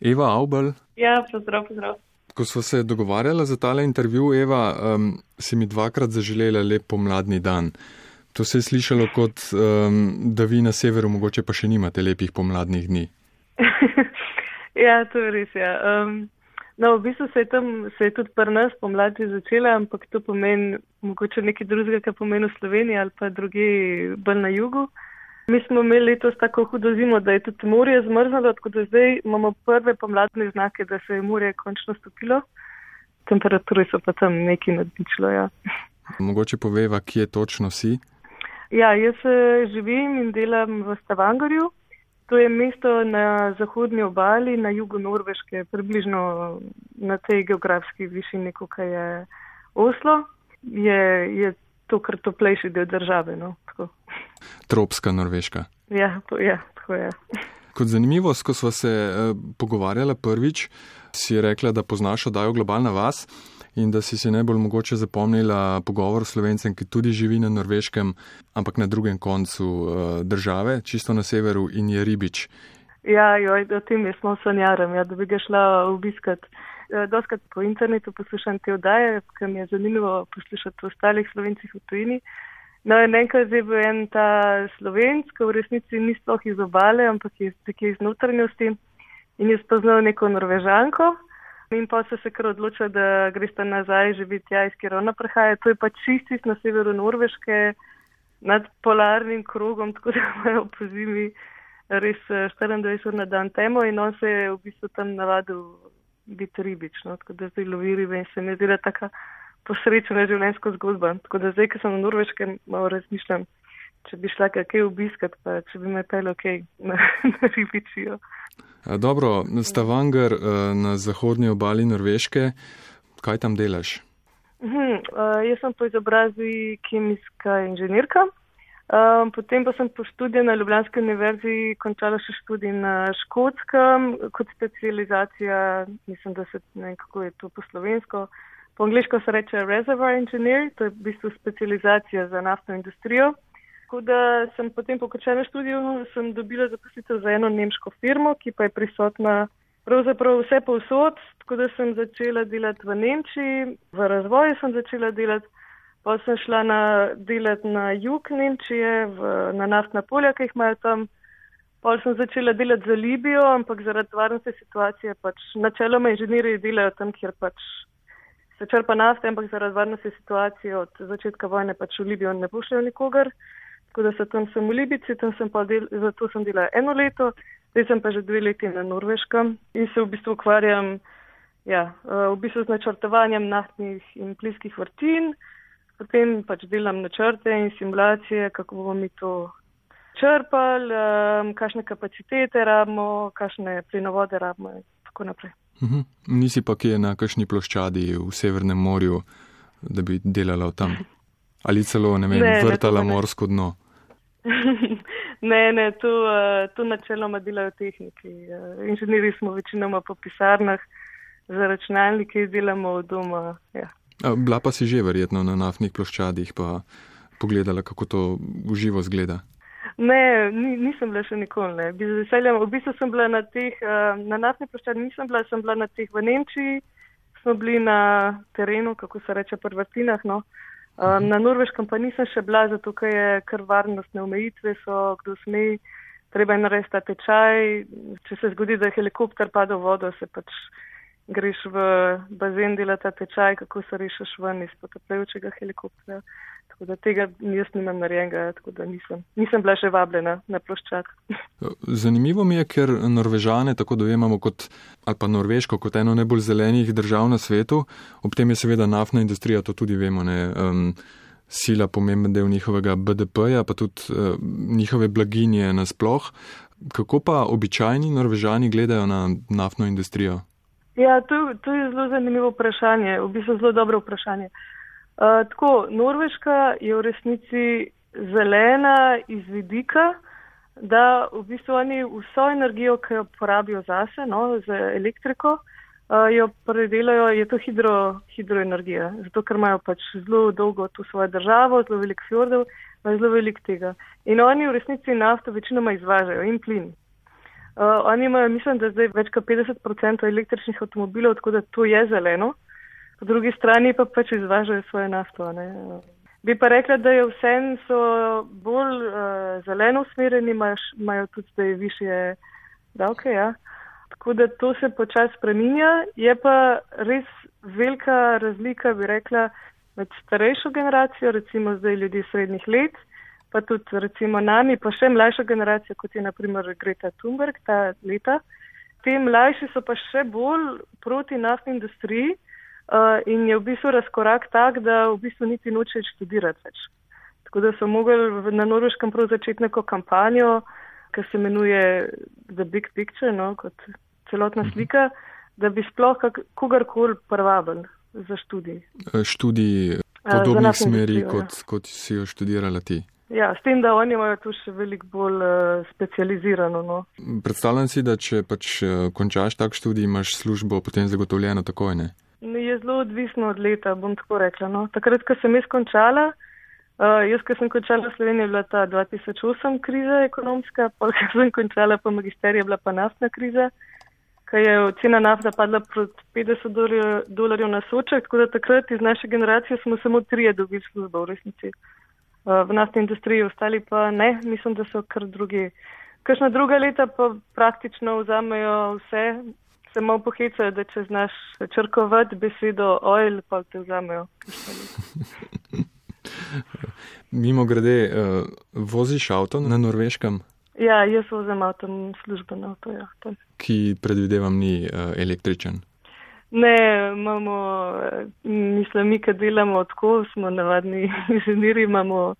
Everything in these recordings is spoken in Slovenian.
Eva Aubel. Ja, pozdrav, pozdrav. Ko smo se dogovarjali za tale intervju, Eva, um, si mi dvakrat zaželela lep pomladni dan. To se je slišalo kot, um, da vi na severu mogoče pa še nimate lepih pomladnih dni. ja, to je res. Ja. Um, no, v bistvu se je tam, se je tudi pri nas pomladi začela, ampak to pomeni mogoče nekaj drugega, kar pomeni v Sloveniji ali pa druge bolj na jugu. Mi smo imeli letos tako hudo zimo, da je tudi morje zmrzalo, tako da zdaj imamo prve pomladne znake, da se je morje končno stopilo. Temperature so pa tam neki nadničilo. Ja. Mogoče poveva, kje točno si? Ja, jaz eh, živim in delam v Stavangarju. To je mesto na zahodnji obali, na jugu Norveške, približno na tej geografski višini, kot je Oslo. Je, je to kar toplejši del države. No, Tropska Norveška. Ja, to, ja, tako je. Kot zanimivost, ko smo se eh, pogovarjali prvič, si rekla, da poznaš oddajo Globalna vas in da si si najbolj mogoče zapomnila pogovor s slovencem, ki tudi živi na Norveškem, ampak na drugem koncu uh, države, čisto na severu in je ribič. Ja, joj, o tem jaz smo sanjarem, ja, da bi ga šla obiskat. Eh, doskrat po internetu poslušam te oddaje, ker mi je zanimivo poslušati ostalih slovencih v tujini. No, in enkrat je bil en ta slovenc, ki v resnici ni sploh iz obale, ampak je iz notranjosti in je spoznal neko norvežanko. In pa so se kar odločili, da greste nazaj živeti tja, iz kjer ona prihaja. To je pa čistis na severu Norveške nad polarnim krogom, tako da imajo po zimi res 24 eh, ur na dan temo in on se je v bistvu tam navadil biti ribič, no? tako da zdaj lovi ribe in se mi zdi, da je taka posrečena življenjska zgodba. Tako da zdaj, ko sem na Norveškem, malo razmišljam, če bi šla kaj obiskat, pa če bi me pel ok na, na ribičijo. Dobro, Stavanger na zahodnji obali Norveške, kaj tam delaš? Hmm, jaz sem po izobrazi kemijska inženirka, um, potem pa sem po študiju na Ljubljanski univerzi končala še študij na škotskem kot specializacija, mislim, da se ne vem, kako je to po slovensko. Po angliško se reče reservoir engineer, to je v bistvu specializacija za naftno industrijo. Tako da sem potem po končanem študiju dobila zaposlitev za eno nemško firmo, ki pa je prisotna pravzaprav vse povsod. Tako da sem začela delati v Nemčiji, v razvoju sem začela delati, pa sem šla na, delati na jug Nemčije, v, na naftna polja, ki jih imajo tam. Pa sem začela delati za Libijo, ampak zaradi varnostne situacije pač načeloma inženirji delajo tam, kjer pač se črpa nafta, ampak zaradi varnostne situacije od začetka vojne pač v Libijo ne pošljajo nikogar. Tako da se tam sem v Libici, tam sem pa del, zato sem delala eno leto, zdaj sem pa že dve leti na Norveškem in se v bistvu ukvarjam ja, v bistvu z načrtovanjem naftnih in plinskih vrtin, potem pač delam načrte in simulacije, kako bomo mi to črpali, um, kakšne kapacitete rabimo, kakšne plinovode rabimo in tako naprej. Mhm. Nisi pa kje na kakšni ploščadi v Severnem morju, da bi delala tam? Ali celo, ne vem, ne, vrtala ne, morsko dno? ne, ne, tu, uh, tu načeloma delajo tehniki. Uh, inženirji smo večinoma po pisarnah, za računalnike delamo od doma. Ja. Bila pa si že verjetno na naftnih ploščadih, pa pogledala, kako to v živo zgleda. Ne, ni, nisem bila še nikoli. Ne. Veseljem, v bistvu sem bila na teh, uh, na naftnih ploščadih nisem bila, sem bila na teh v Nemčiji, smo bili na terenu, kako se reče, prvatinah. No. Uh, Um, na Norveškem pa nisem še bila, zato ker je kar varnostne omejitve, so kdo sme, treba je narediti tečaj. Če se zgodi, da je helikopter padel v vodo, se pač greš v bazen delati tečaj, kako se rešiš ven iz potapljajočega helikoptera. Tako da tega jaz nimam narejenega, tako da nisem, nisem bila že vabljena na ploščak. Zanimivo mi je, ker Norvežane tako dojemamo kot, ali pa Norveško kot eno najbolj zelenih držav na svetu, ob tem je seveda naftna industrija, to tudi vemo, ne, um, sila pomemben del njihovega BDP-ja, pa tudi uh, njihove blaginje nasploh. Kako pa običajni Norvežani gledajo na naftno industrijo? Ja, to, to je zelo zanimivo vprašanje, v bistvu zelo dobro vprašanje. Uh, tako, Norveška je v resnici zelena iz vidika, da v bistvu oni vso energijo, ki jo porabijo zase, no, za elektriko, uh, jo predelajo, je to hidro, hidroenergija, zato ker imajo pač zelo dolgo tu svojo državo, zelo velik fjordov, imajo zelo velik tega. In oni v resnici nafto večinoma izvažajo in plin. Uh, oni imajo, mislim, da zdaj več kot 50% električnih avtomobilov, tako da to je zeleno. Po drugi strani pa pač izvažajo svoje nafto. Ne. Bi pa rekla, da je vse so bolj uh, zeleno usmerjeni, imajo tudi zdaj više davke. Ja. Tako da to se počasi spreminja. Je pa res velika razlika, bi rekla, med starejšo generacijo, recimo zdaj ljudi srednjih let, pa tudi recimo nami, pa še mlajša generacija, kot je naprimer Greta Thunberg ta leta. Te mlajši so pa še bolj proti naftni industriji uh, in je v bistvu razkorak tak, da v bistvu niti noče študirati več. Tako da so mogli na Norveškem prav začeti neko kampanjo, ki se imenuje The Big Picture, no, kot celotna mhm. slika, da bi sploh kogarkoli privabili za študij. Eh, študij podobnih smeri, kot, ja. kot si jo študirala ti. Ja, s tem, da oni imajo tu še veliko bolj uh, specializirano. No. Predstavljam si, da če pač uh, končaš tak študij, imaš službo potem zagotovljeno takoj, ne? Je zelo odvisno od leta, bom tako rekla. No. Takrat, ko sem jaz končala, uh, jaz, ko sem končala v Sloveniji, je bila ta 2008 kriza ekonomska, pol, ko sem končala pa magisterija, je bila pa naftna kriza, ker je cena nafta padla proti 50 dolarjev na soček, tako da takrat iz naše generacije smo samo trije dobili službo v resnici v naftni industriji, ostali pa ne, mislim, da so kar drugi. Kakšna druga leta pa praktično vzamejo vse, se malo pohecajo, da če znaš črkovati besedo oil, pa te vzamejo. Mimo grede, uh, voziš avto na norveškem? Ja, jaz vozim avto, službeno avto. Ja, Ki predvidevam ni uh, električen. Ne, imamo, mislim, mi, ki delamo tako, smo navadni inženirji, imamo,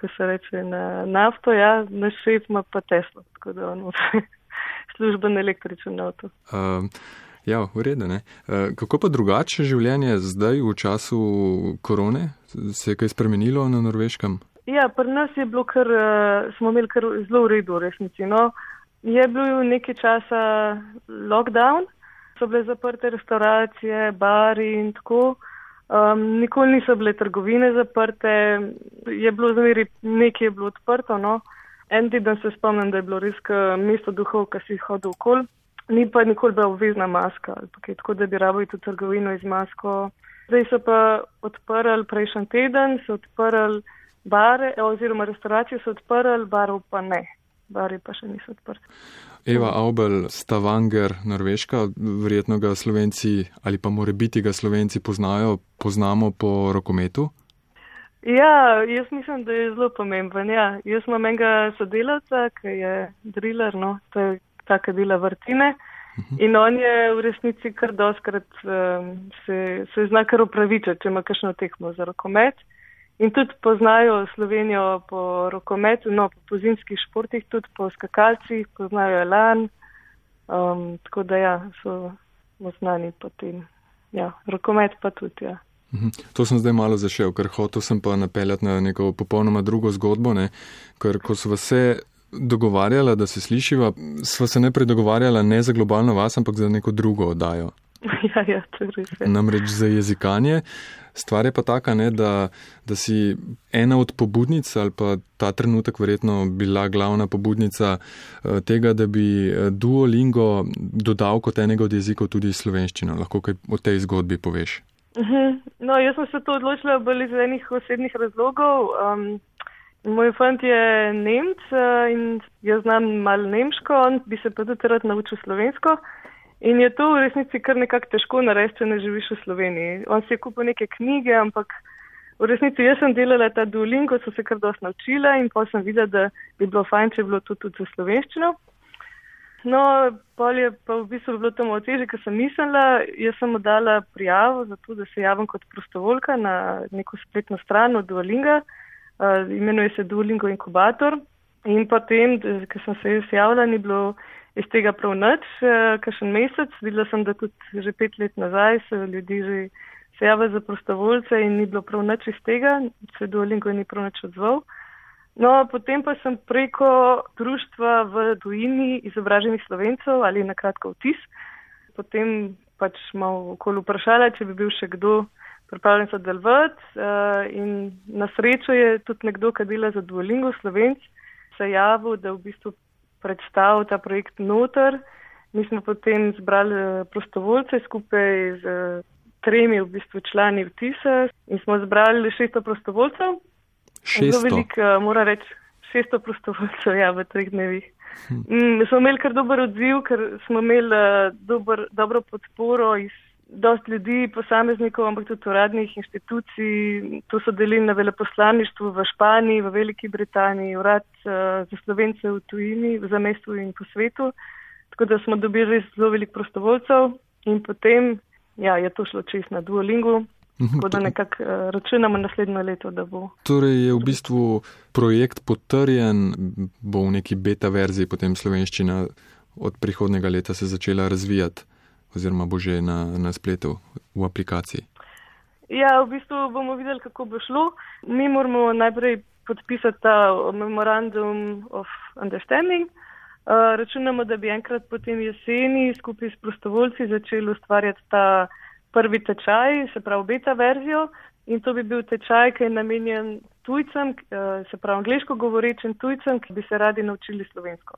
ko se reče, na nafto, ja, naš šef ima pa Tesla, tako da on služben električen avto. Uh, ja, v redu, ne. Uh, kako pa drugače življenje zdaj v času korone? Se je kaj spremenilo na norveškem? Ja, pri nas je bilo kar, uh, smo imeli kar zelo v redu, resnici. No, je bil nekaj časa lockdown so bile zaprte restauracije, bari in tako. Um, nikoli niso bile trgovine zaprte, je bilo zmeri nekaj je bilo odprto. No. En teden se spomnim, da je bilo res mesto duhov, ki si hodil okol. Ni pa nikoli bila obvezna maska, kaj, tako da bi rabili tudi trgovino iz masko. Zdaj so pa odprli prejšnji teden, so odprli bare, oziroma restauracije so odprli, barov pa ne. Bari pa še niso odprti. Eva Aubel, Stavanger, Norveška, verjetno ga slovenci ali pa more biti ga slovenci poznajo, poznamo po rokometu. Ja, jaz mislim, da je zelo pomemben. Ja. Jaz imam enega sodelavca, ki je driller, no, to je ta, ki dela vrtine. Mhm. In on je v resnici kar doskrat um, se, se zna kar upravičati, če ima kakšno tekmo za rokomet. In tudi poznajo Slovenijo po rokometu, no, po zimskih športih, tudi po skakalcih, poznajo Elan. Um, tako da ja, so znani po tem. Ja, rokomet pa tudi, ja. Mhm. To sem zdaj malo zašel, ker hotel sem pa napeljati na neko popolnoma drugo zgodbo, ne? ker ko so vse dogovarjala, da se slišiva, sva se ne predogovarjala ne za globalno vas, ampak za neko drugo oddajo. Ja, ja, to je res. Namreč za jezikanje. Stvar je pa taka, ne, da, da si ena od pobudnic ali pa ta trenutek verjetno bila glavna pobudnica eh, tega, da bi eh, Duolingo dodal kot enega od jezikov tudi slovenščino. Lahko kaj o tej zgodbi poveš? Mhm. No, jaz sem se to odločila bolj iz enih osebnih razlogov. Um, moj fant je Nemc uh, in jaz znam malo nemško, on bi se pa tudi rad naučil slovensko. In je to v resnici kar nekako težko narediti, če ne živiš v Sloveniji. On si je kupil neke knjige, ampak v resnici jaz sem delala ta Duolingo, so se kar dosti naučila in pa sem videla, da bi bilo fajn, če bi bilo to tudi za slovenščino. No, pol je pa v bistvu bilo to malo teže, ker sem mislila, jaz sem oddala prijavo za to, da se javim kot prostovoljka na neko spletno stran od Duolinga, uh, imenuje se Duolingo inkubator. In potem, ker sem se jaz javila, ni bilo iz tega prav nič, eh, kakšen mesec. Videla sem, da tudi že pet let nazaj se ljudi že se javlja za prostovoljce in ni bilo prav nič iz tega, se Duolingo ni prav nič odzval. No, potem pa sem preko društva v tujini izobraženih slovencev ali na kratko vtis, potem pač malo okoli vprašala, če bi bil še kdo pripravljen sodelovati uh, in na srečo je tudi nekdo, ki dela za Duolingo slovenc, se javil, da v bistvu predstav ta projekt noter. Mi smo potem zbrali prostovoljce skupaj z tremi v bistvu člani vtisa in smo zbrali 600 prostovoljcev. 600. Zelo veliko, uh, mora reči, 600 prostovoljcev ja, v treh dnevih. Hm. Mm, smo imeli kar dober odziv, ker smo imeli dober, dobro podporo iz dost ljudi, posameznikov, ampak tudi uradnih inštitucij. To so delili na veleposlaništvu v Španiji, v Veliki Britaniji, urad uh, za slovence v tujini, v zamestvu in po svetu. Tako da smo dobili zelo veliko prostovoljcev in potem ja, je to šlo čist na Duolingu. Mhm, Tako da nekako uh, računamo naslednjo leto, da bo. Torej je v bistvu projekt potrjen, bo v neki beta verziji potem slovenščina od prihodnega leta se začela razvijati oziroma bo že na, na spletu v aplikaciji. Ja, v bistvu bomo videli, kako bo šlo. Mi moramo najprej podpisati ta memorandum of understanding. Uh, računamo, da bi enkrat potem jeseni skupaj s prostovoljci začeli ustvarjati ta prvi tečaj, se pravi beta verzijo. In to bi bil tečaj, ki je namenjen tujcem, uh, se pravi angliško govorečim tujcem, ki bi se radi naučili slovensko.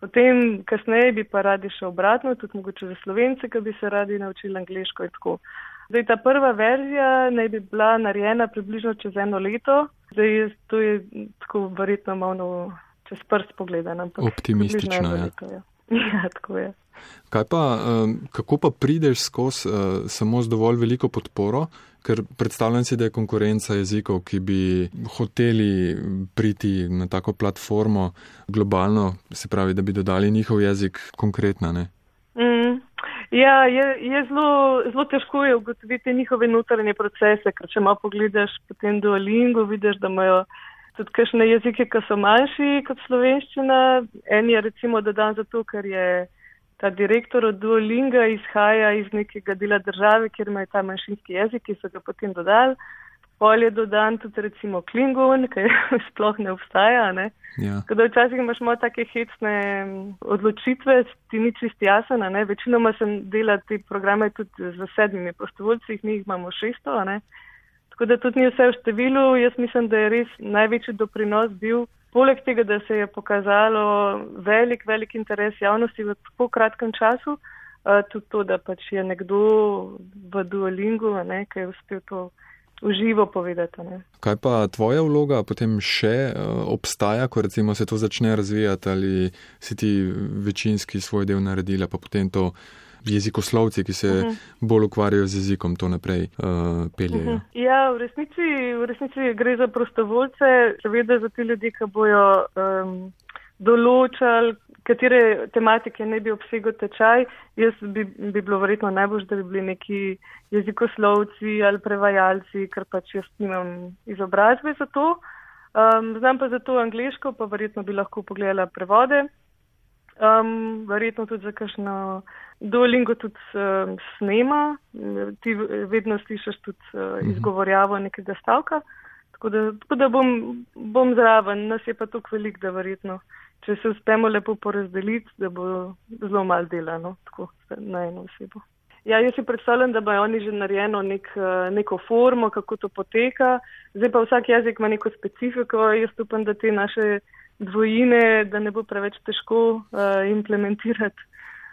Potem, kasneje bi pa radi še obratno, tudi mogoče za slovence, ki bi se radi naučili angliško in tako. Zdaj, ta prva verzija naj bi bila narejena približno čez eno leto. Zdaj, to je tako verjetno malo čez prst pogledan. Optimistično je. Ja. ja. ja, tako je. Kaj pa, kako pa prideš skozi samo z dovolj veliko podporo, ker predstavljam si, da je konkurenca jezikov, ki bi hoteli priti na tako platformo globalno, se pravi, da bi dodali njihov jezik konkretna, ne? Mm. Ja, je, je zelo, zelo težko je ugotoviti njihove notranje procese, ker če malo pogledaš potem Duolingo, vidiš, da imajo tudi kakšne jezike, ki so manjši kot slovenščina. En je recimo dodan zato, ker je ta direktor od Duolinga izhaja iz nekega dela države, kjer imajo ta manjšinski jezik, ki so ga potem dodali. Pol je dodan tudi recimo Klingon, ki sploh ne obstaja. Ne? Ja. Kada včasih imaš malo take hecne odločitve, ti ni čist jasen. Večinoma sem delal te programe tudi z sedmimi prostovoljci, mi jih imamo šesto. Tako da tudi ni vse v številu. Jaz mislim, da je res največji doprinos bil, poleg tega, da se je pokazalo velik, velik interes javnosti v tako kratkem času, uh, tudi to, da pač je nekdo v Duolingu, ne, ki je uspel to uživo povedati. Ne. Kaj pa tvoja vloga potem še uh, obstaja, ko recimo se to začne razvijati ali si ti večinski svoj del naredila, pa potem to jezikoslovci, ki se uh mhm. -huh. bolj ukvarjajo z jezikom, to naprej uh, peljejo. Uh mhm. -huh. Ja, v resnici, v resnici gre za prostovoljce, seveda za te ljudi, ki bojo um, določali, katere tematike ne bi obsegal tečaj. Jaz bi, bi bilo verjetno najbolj, da bi bili neki jezikoslovci ali prevajalci, ker pač jaz nimam izobrazbe za to. Um, znam pa za to angliško, pa verjetno bi lahko pogledala prevode. Um, verjetno tudi za kakšno Duolingo tudi um, snema, ti vedno slišiš tudi uh, izgovorjavo nekega stavka. Tako da, tako da bom, bom zraven, nas je pa tukaj velik, da verjetno, če se uspemo lepo porazdeliti, da bo zelo mal delano, tako na eno osebo. Ja, jaz si predstavljam, da bojo oni že narejeno nek, neko formo, kako to poteka. Zdaj pa vsak jezik ima neko specifiko. Jaz upam, da te naše dvojine, da ne bo preveč težko uh, implementirati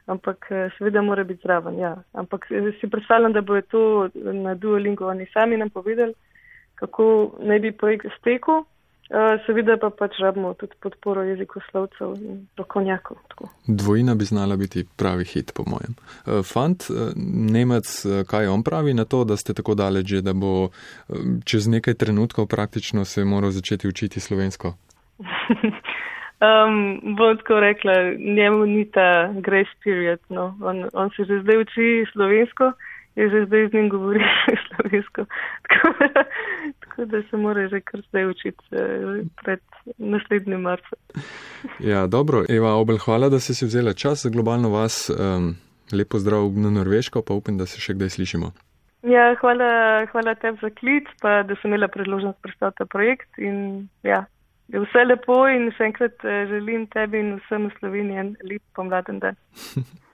ampak eh, seveda mora biti zraven. Ja. Ampak eh, si predstavljam, da bo to na Duolingu oni sami nam povedali, kako naj bi projekt stekel. Uh, seveda pa pač rabimo tudi podporo jezikoslovcev in rokovnjakov. Dvojina bi znala biti pravi hit, po mojem. Uh, fant, uh, Nemec, uh, kaj on pravi na to, da ste tako daleč, da bo uh, čez nekaj trenutkov praktično se moral začeti učiti slovensko? Um, bom tako rekla, njemu ni ta grace period. No. On, on se že zdaj uči slovensko, je že zdaj z njim govori slovensko. Tako da, tako da se mora že kar zdaj učiti eh, pred naslednjim marcem. Ja, dobro. Eva Obel, hvala, da si si vzela čas za globalno vas. Um, lepo zdrav na Norveško, pa upam, da se še kdaj slišimo. Ja, hvala, hvala tebi za klic, pa da sem imela priložnost predstaviti ta projekt. In, ja, Vse lepo in še enkrat eh, želim tebi in vsem v Sloveniji en lep pomladen dan.